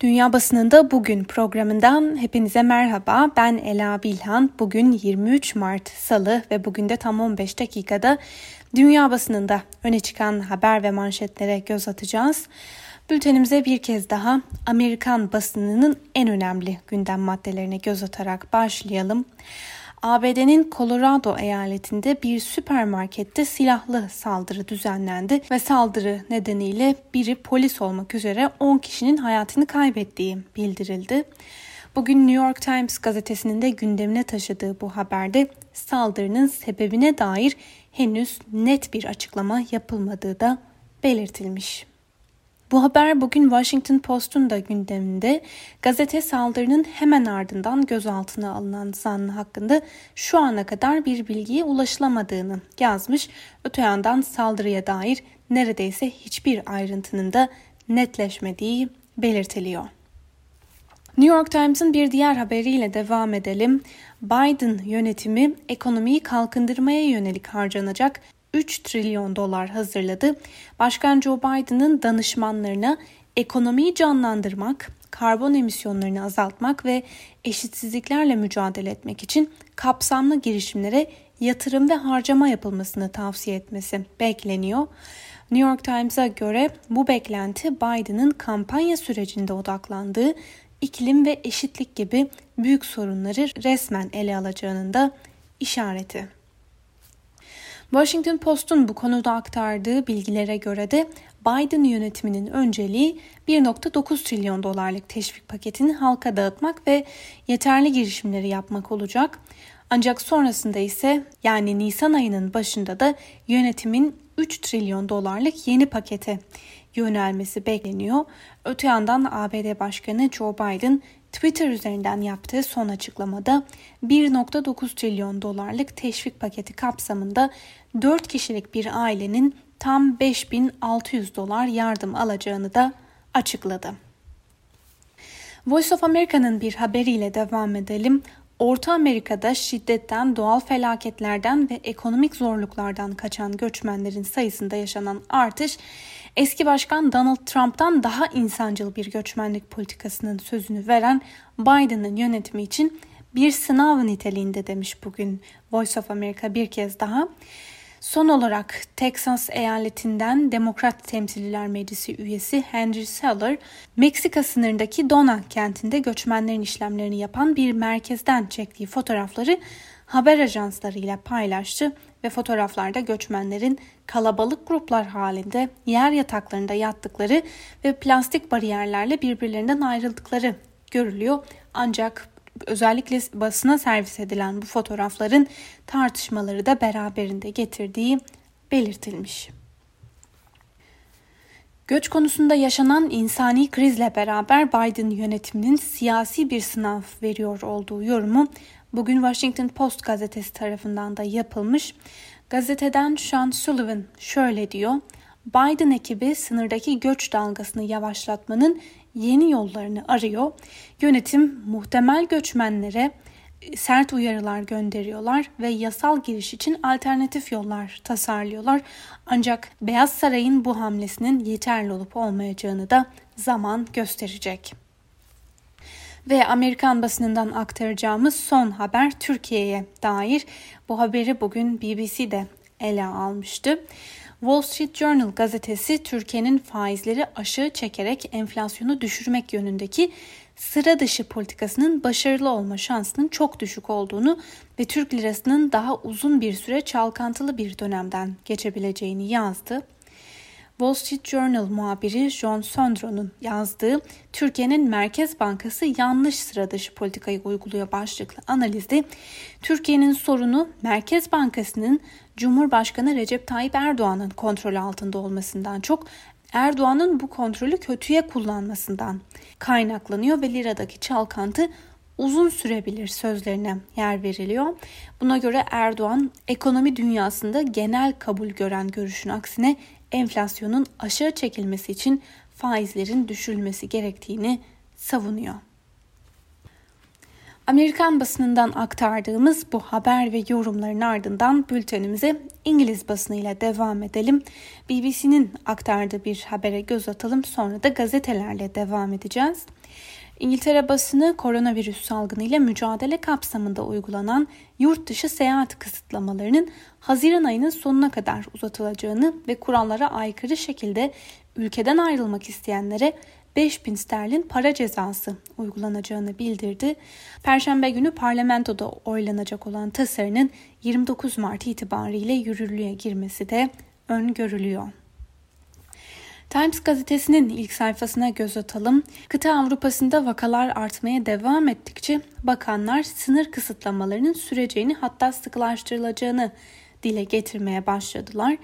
Dünya Basınında Bugün programından hepinize merhaba. Ben Ela Bilhan. Bugün 23 Mart Salı ve bugün de tam 15 dakikada Dünya Basınında öne çıkan haber ve manşetlere göz atacağız. Bültenimize bir kez daha Amerikan basınının en önemli gündem maddelerine göz atarak başlayalım. ABD'nin Colorado eyaletinde bir süpermarkette silahlı saldırı düzenlendi ve saldırı nedeniyle biri polis olmak üzere 10 kişinin hayatını kaybettiği bildirildi. Bugün New York Times gazetesinin de gündemine taşıdığı bu haberde saldırının sebebine dair henüz net bir açıklama yapılmadığı da belirtilmiş. Bu haber bugün Washington Post'un da gündeminde. Gazete saldırının hemen ardından gözaltına alınan zanlı hakkında şu ana kadar bir bilgiye ulaşılamadığını yazmış. Öte yandan saldırıya dair neredeyse hiçbir ayrıntının da netleşmediği belirtiliyor. New York Times'ın bir diğer haberiyle devam edelim. Biden yönetimi ekonomiyi kalkındırmaya yönelik harcanacak 3 trilyon dolar hazırladı. Başkan Joe Biden'ın danışmanlarına ekonomiyi canlandırmak, karbon emisyonlarını azaltmak ve eşitsizliklerle mücadele etmek için kapsamlı girişimlere yatırım ve harcama yapılmasını tavsiye etmesi bekleniyor. New York Times'a göre bu beklenti Biden'ın kampanya sürecinde odaklandığı iklim ve eşitlik gibi büyük sorunları resmen ele alacağının da işareti. Washington Post'un bu konuda aktardığı bilgilere göre de Biden yönetiminin önceliği 1.9 trilyon dolarlık teşvik paketini halka dağıtmak ve yeterli girişimleri yapmak olacak. Ancak sonrasında ise yani Nisan ayının başında da yönetimin 3 trilyon dolarlık yeni pakete yönelmesi bekleniyor. Öte yandan ABD Başkanı Joe Biden Twitter üzerinden yaptığı son açıklamada 1.9 trilyon dolarlık teşvik paketi kapsamında 4 kişilik bir ailenin tam 5600 dolar yardım alacağını da açıkladı. Voice of America'nın bir haberiyle devam edelim. Orta Amerika'da şiddetten, doğal felaketlerden ve ekonomik zorluklardan kaçan göçmenlerin sayısında yaşanan artış eski başkan Donald Trump'tan daha insancıl bir göçmenlik politikasının sözünü veren Biden'ın yönetimi için bir sınav niteliğinde demiş bugün Voice of America bir kez daha. Son olarak Texas eyaletinden Demokrat Temsililer Meclisi üyesi Henry Seller, Meksika sınırındaki Dona kentinde göçmenlerin işlemlerini yapan bir merkezden çektiği fotoğrafları haber ajanslarıyla paylaştı ve fotoğraflarda göçmenlerin kalabalık gruplar halinde yer yataklarında yattıkları ve plastik bariyerlerle birbirlerinden ayrıldıkları görülüyor. Ancak özellikle basına servis edilen bu fotoğrafların tartışmaları da beraberinde getirdiği belirtilmiş. Göç konusunda yaşanan insani krizle beraber Biden yönetiminin siyasi bir sınav veriyor olduğu yorumu bugün Washington Post gazetesi tarafından da yapılmış. Gazeteden Sean Sullivan şöyle diyor. Biden ekibi sınırdaki göç dalgasını yavaşlatmanın yeni yollarını arıyor. Yönetim muhtemel göçmenlere e, sert uyarılar gönderiyorlar ve yasal giriş için alternatif yollar tasarlıyorlar. Ancak Beyaz Saray'ın bu hamlesinin yeterli olup olmayacağını da zaman gösterecek. Ve Amerikan basınından aktaracağımız son haber Türkiye'ye dair. Bu haberi bugün BBC'de ele almıştı. Wall Street Journal gazetesi Türkiye'nin faizleri aşağı çekerek enflasyonu düşürmek yönündeki sıra dışı politikasının başarılı olma şansının çok düşük olduğunu ve Türk lirasının daha uzun bir süre çalkantılı bir dönemden geçebileceğini yazdı. Wall Street Journal muhabiri John Sondro'nun yazdığı Türkiye'nin Merkez Bankası yanlış sıra dışı politikayı uyguluyor başlıklı analizde Türkiye'nin sorunu Merkez Bankası'nın Cumhurbaşkanı Recep Tayyip Erdoğan'ın kontrolü altında olmasından çok Erdoğan'ın bu kontrolü kötüye kullanmasından kaynaklanıyor ve liradaki çalkantı uzun sürebilir sözlerine yer veriliyor. Buna göre Erdoğan ekonomi dünyasında genel kabul gören görüşün aksine enflasyonun aşağı çekilmesi için faizlerin düşürülmesi gerektiğini savunuyor. Amerikan basınından aktardığımız bu haber ve yorumların ardından bültenimize İngiliz basınıyla devam edelim. BBC'nin aktardığı bir habere göz atalım sonra da gazetelerle devam edeceğiz. İngiltere basını koronavirüs salgını ile mücadele kapsamında uygulanan yurt dışı seyahat kısıtlamalarının Haziran ayının sonuna kadar uzatılacağını ve kurallara aykırı şekilde ülkeden ayrılmak isteyenlere 5000 sterlin para cezası uygulanacağını bildirdi. Perşembe günü parlamentoda oylanacak olan tasarının 29 Mart itibariyle yürürlüğe girmesi de öngörülüyor. Times gazetesinin ilk sayfasına göz atalım. Kıta Avrupa'sında vakalar artmaya devam ettikçe bakanlar sınır kısıtlamalarının süreceğini hatta sıkılaştırılacağını dile getirmeye başladılar.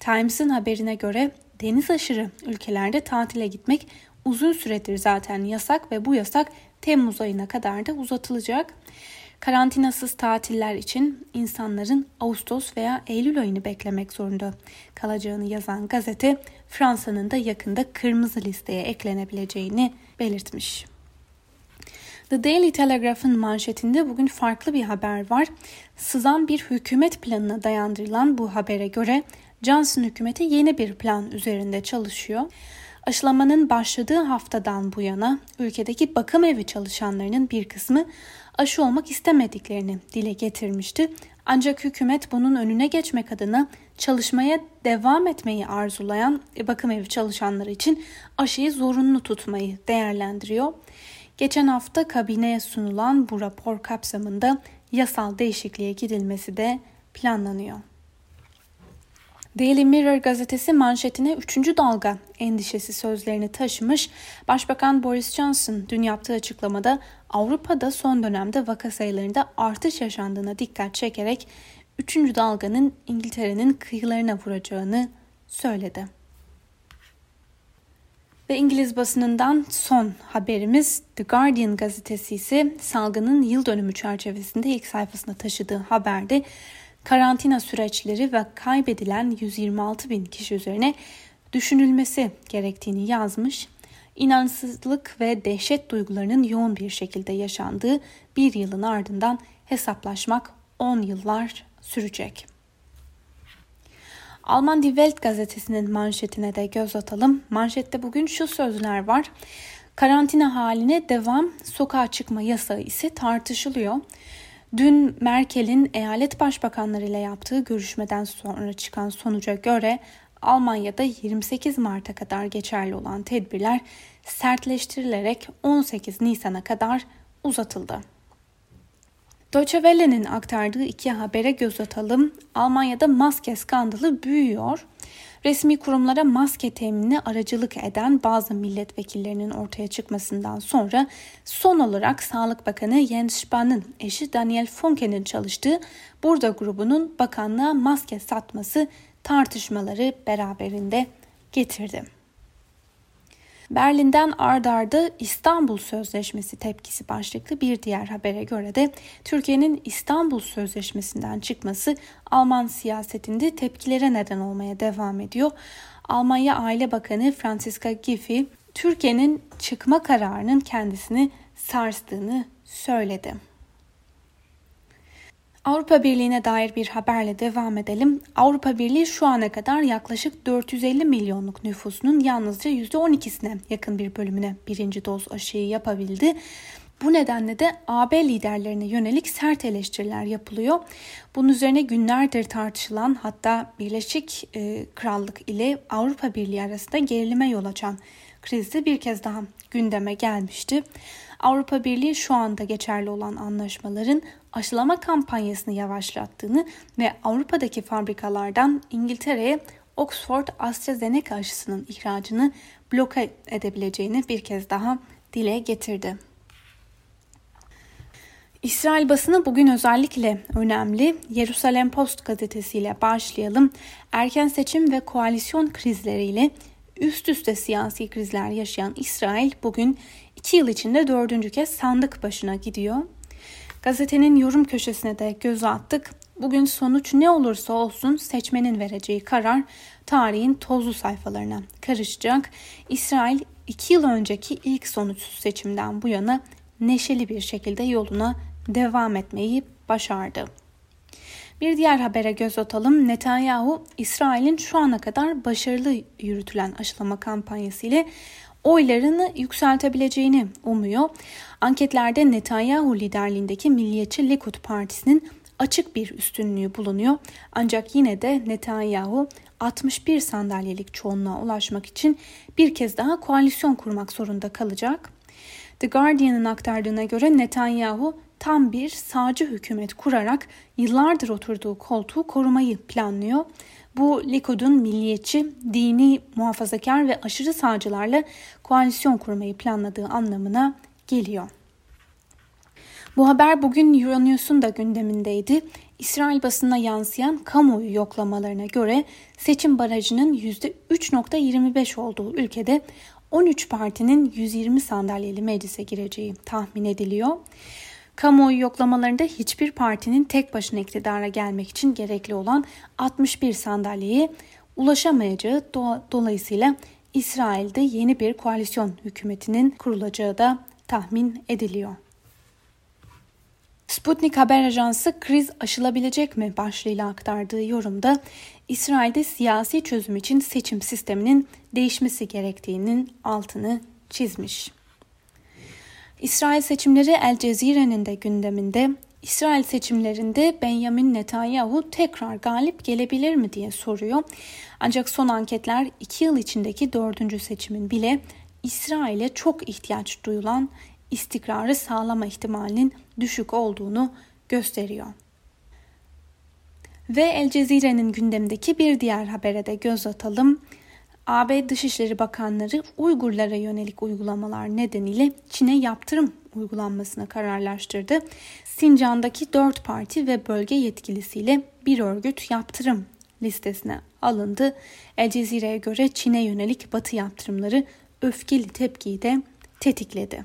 Times'ın haberine göre deniz aşırı ülkelerde tatile gitmek uzun süredir zaten yasak ve bu yasak Temmuz ayına kadar da uzatılacak. Karantinasız tatiller için insanların Ağustos veya Eylül ayını beklemek zorunda kalacağını yazan gazete Fransa'nın da yakında kırmızı listeye eklenebileceğini belirtmiş. The Daily Telegraph'ın manşetinde bugün farklı bir haber var. Sızan bir hükümet planına dayandırılan bu habere göre Johnson hükümeti yeni bir plan üzerinde çalışıyor. Aşılamanın başladığı haftadan bu yana ülkedeki bakım evi çalışanlarının bir kısmı aşı olmak istemediklerini dile getirmişti. Ancak hükümet bunun önüne geçmek adına çalışmaya devam etmeyi arzulayan bakım evi çalışanları için aşıyı zorunlu tutmayı değerlendiriyor. Geçen hafta kabineye sunulan bu rapor kapsamında yasal değişikliğe gidilmesi de planlanıyor. Daily Mirror gazetesi manşetine 3. dalga endişesi sözlerini taşımış. Başbakan Boris Johnson dün yaptığı açıklamada Avrupa'da son dönemde vaka sayılarında artış yaşandığına dikkat çekerek 3. dalganın İngiltere'nin kıyılarına vuracağını söyledi. Ve İngiliz basınından son haberimiz The Guardian gazetesi ise salgının yıl dönümü çerçevesinde ilk sayfasına taşıdığı haberde karantina süreçleri ve kaybedilen 126 bin kişi üzerine düşünülmesi gerektiğini yazmış. İnansızlık ve dehşet duygularının yoğun bir şekilde yaşandığı bir yılın ardından hesaplaşmak 10 yıllar sürecek. Alman Die Welt gazetesinin manşetine de göz atalım. Manşette bugün şu sözler var. Karantina haline devam, sokağa çıkma yasağı ise tartışılıyor. Dün Merkel'in eyalet başbakanları ile yaptığı görüşmeden sonra çıkan sonuca göre Almanya'da 28 Mart'a kadar geçerli olan tedbirler sertleştirilerek 18 Nisan'a kadar uzatıldı. Deutsche Welle'nin aktardığı iki habere göz atalım. Almanya'da maske skandalı büyüyor. Resmi kurumlara maske teminine aracılık eden bazı milletvekillerinin ortaya çıkmasından sonra son olarak Sağlık Bakanı Jens Spahn'ın eşi Daniel Funke'nin çalıştığı Burada grubunun bakanlığa maske satması tartışmaları beraberinde getirdi. Berlin'den ard arda İstanbul Sözleşmesi tepkisi başlıklı bir diğer habere göre de Türkiye'nin İstanbul Sözleşmesi'nden çıkması Alman siyasetinde tepkilere neden olmaya devam ediyor. Almanya Aile Bakanı Franziska Giffey, Türkiye'nin çıkma kararının kendisini sarstığını söyledi. Avrupa Birliği'ne dair bir haberle devam edelim. Avrupa Birliği şu ana kadar yaklaşık 450 milyonluk nüfusunun yalnızca %12'sine yakın bir bölümüne birinci doz aşıyı yapabildi. Bu nedenle de AB liderlerine yönelik sert eleştiriler yapılıyor. Bunun üzerine günlerdir tartışılan hatta Birleşik e, Krallık ile Avrupa Birliği arasında gerilime yol açan krizde bir kez daha gündeme gelmişti. Avrupa Birliği şu anda geçerli olan anlaşmaların aşılama kampanyasını yavaşlattığını ve Avrupa'daki fabrikalardan İngiltere'ye Oxford AstraZeneca aşısının ihracını bloke edebileceğini bir kez daha dile getirdi. İsrail basını bugün özellikle önemli. Jerusalem Post gazetesiyle başlayalım. Erken seçim ve koalisyon krizleriyle üst üste siyasi krizler yaşayan İsrail bugün iki yıl içinde dördüncü kez sandık başına gidiyor. Gazetenin yorum köşesine de göz attık. Bugün sonuç ne olursa olsun seçmenin vereceği karar tarihin tozlu sayfalarına karışacak. İsrail iki yıl önceki ilk sonuçsuz seçimden bu yana neşeli bir şekilde yoluna devam etmeyi başardı. Bir diğer habere göz atalım. Netanyahu, İsrail'in şu ana kadar başarılı yürütülen aşılama kampanyası ile oylarını yükseltebileceğini umuyor. Anketlerde Netanyahu liderliğindeki Milliyetçi Likud Partisi'nin açık bir üstünlüğü bulunuyor. Ancak yine de Netanyahu 61 sandalyelik çoğunluğa ulaşmak için bir kez daha koalisyon kurmak zorunda kalacak. The Guardian'ın aktardığına göre Netanyahu tam bir sağcı hükümet kurarak yıllardır oturduğu koltuğu korumayı planlıyor. Bu Likud'un milliyetçi, dini, muhafazakar ve aşırı sağcılarla koalisyon kurmayı planladığı anlamına geliyor. Bu haber bugün Euronews'un da gündemindeydi. İsrail basına yansıyan kamuoyu yoklamalarına göre seçim barajının %3.25 olduğu ülkede 13 partinin 120 sandalyeli meclise gireceği tahmin ediliyor. Kamuoyu yoklamalarında hiçbir partinin tek başına iktidara gelmek için gerekli olan 61 sandalyeye ulaşamayacağı do- dolayısıyla İsrail'de yeni bir koalisyon hükümetinin kurulacağı da tahmin ediliyor. Sputnik haber ajansı kriz aşılabilecek mi başlığıyla aktardığı yorumda İsrail'de siyasi çözüm için seçim sisteminin değişmesi gerektiğinin altını çizmiş. İsrail seçimleri El Cezire'nin de gündeminde. İsrail seçimlerinde Benjamin Netanyahu tekrar galip gelebilir mi diye soruyor. Ancak son anketler iki yıl içindeki dördüncü seçimin bile İsrail'e çok ihtiyaç duyulan istikrarı sağlama ihtimalinin düşük olduğunu gösteriyor. Ve El Cezire'nin gündemdeki bir diğer habere de göz atalım. AB Dışişleri Bakanları Uygurlara yönelik uygulamalar nedeniyle Çin'e yaptırım uygulanmasına kararlaştırdı. Sincan'daki dört parti ve bölge yetkilisiyle bir örgüt yaptırım listesine alındı. El Cezire'ye göre Çin'e yönelik batı yaptırımları öfkeli tepkiyi de tetikledi.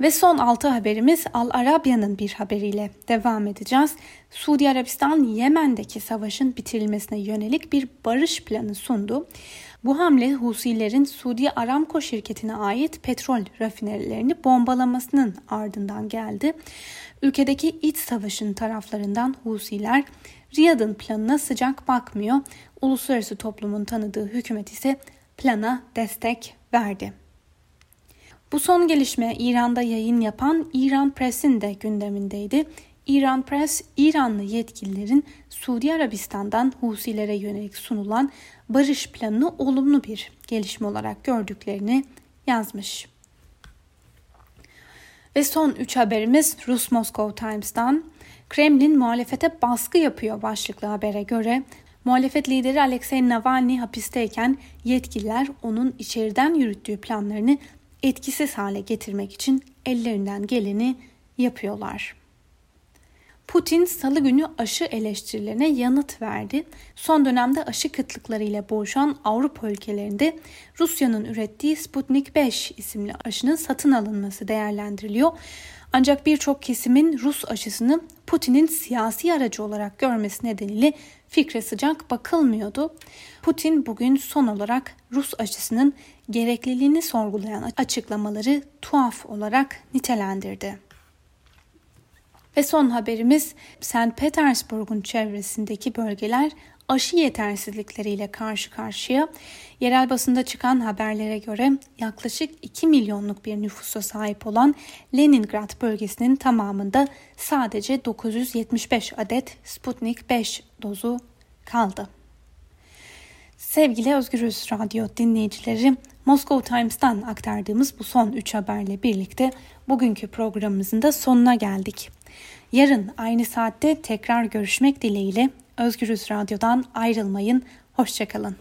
Ve son altı haberimiz Al Arabya'nın bir haberiyle devam edeceğiz. Suudi Arabistan Yemen'deki savaşın bitirilmesine yönelik bir barış planı sundu. Bu hamle Husilerin Suudi Aramco şirketine ait petrol rafinerilerini bombalamasının ardından geldi. Ülkedeki iç savaşın taraflarından Husiler Riyad'ın planına sıcak bakmıyor. Uluslararası toplumun tanıdığı hükümet ise plana destek verdi. Bu son gelişme İran'da yayın yapan İran Press'in de gündemindeydi. İran Press, İranlı yetkililerin Suudi Arabistan'dan Husilere yönelik sunulan barış planını olumlu bir gelişme olarak gördüklerini yazmış. Ve son üç haberimiz Rus Moscow Times'tan. Kremlin muhalefete baskı yapıyor başlıklı habere göre muhalefet lideri Alexei Navalny hapisteyken yetkililer onun içeriden yürüttüğü planlarını etkisiz hale getirmek için ellerinden geleni yapıyorlar. Putin salı günü aşı eleştirilerine yanıt verdi. Son dönemde aşı kıtlıkları ile boğuşan Avrupa ülkelerinde Rusya'nın ürettiği Sputnik 5 isimli aşının satın alınması değerlendiriliyor. Ancak birçok kesimin Rus aşısını Putin'in siyasi aracı olarak görmesi nedeniyle fikre sıcak bakılmıyordu. Putin bugün son olarak Rus aşısının gerekliliğini sorgulayan açıklamaları tuhaf olarak nitelendirdi. Ve son haberimiz St. Petersburg'un çevresindeki bölgeler aşı yetersizlikleriyle karşı karşıya. Yerel basında çıkan haberlere göre yaklaşık 2 milyonluk bir nüfusa sahip olan Leningrad bölgesinin tamamında sadece 975 adet Sputnik 5 dozu kaldı. Sevgili Özgürüz Radyo dinleyicileri, Moscow Times'tan aktardığımız bu son 3 haberle birlikte bugünkü programımızın da sonuna geldik. Yarın aynı saatte tekrar görüşmek dileğiyle Özgürüz Radyo'dan ayrılmayın. Hoşçakalın.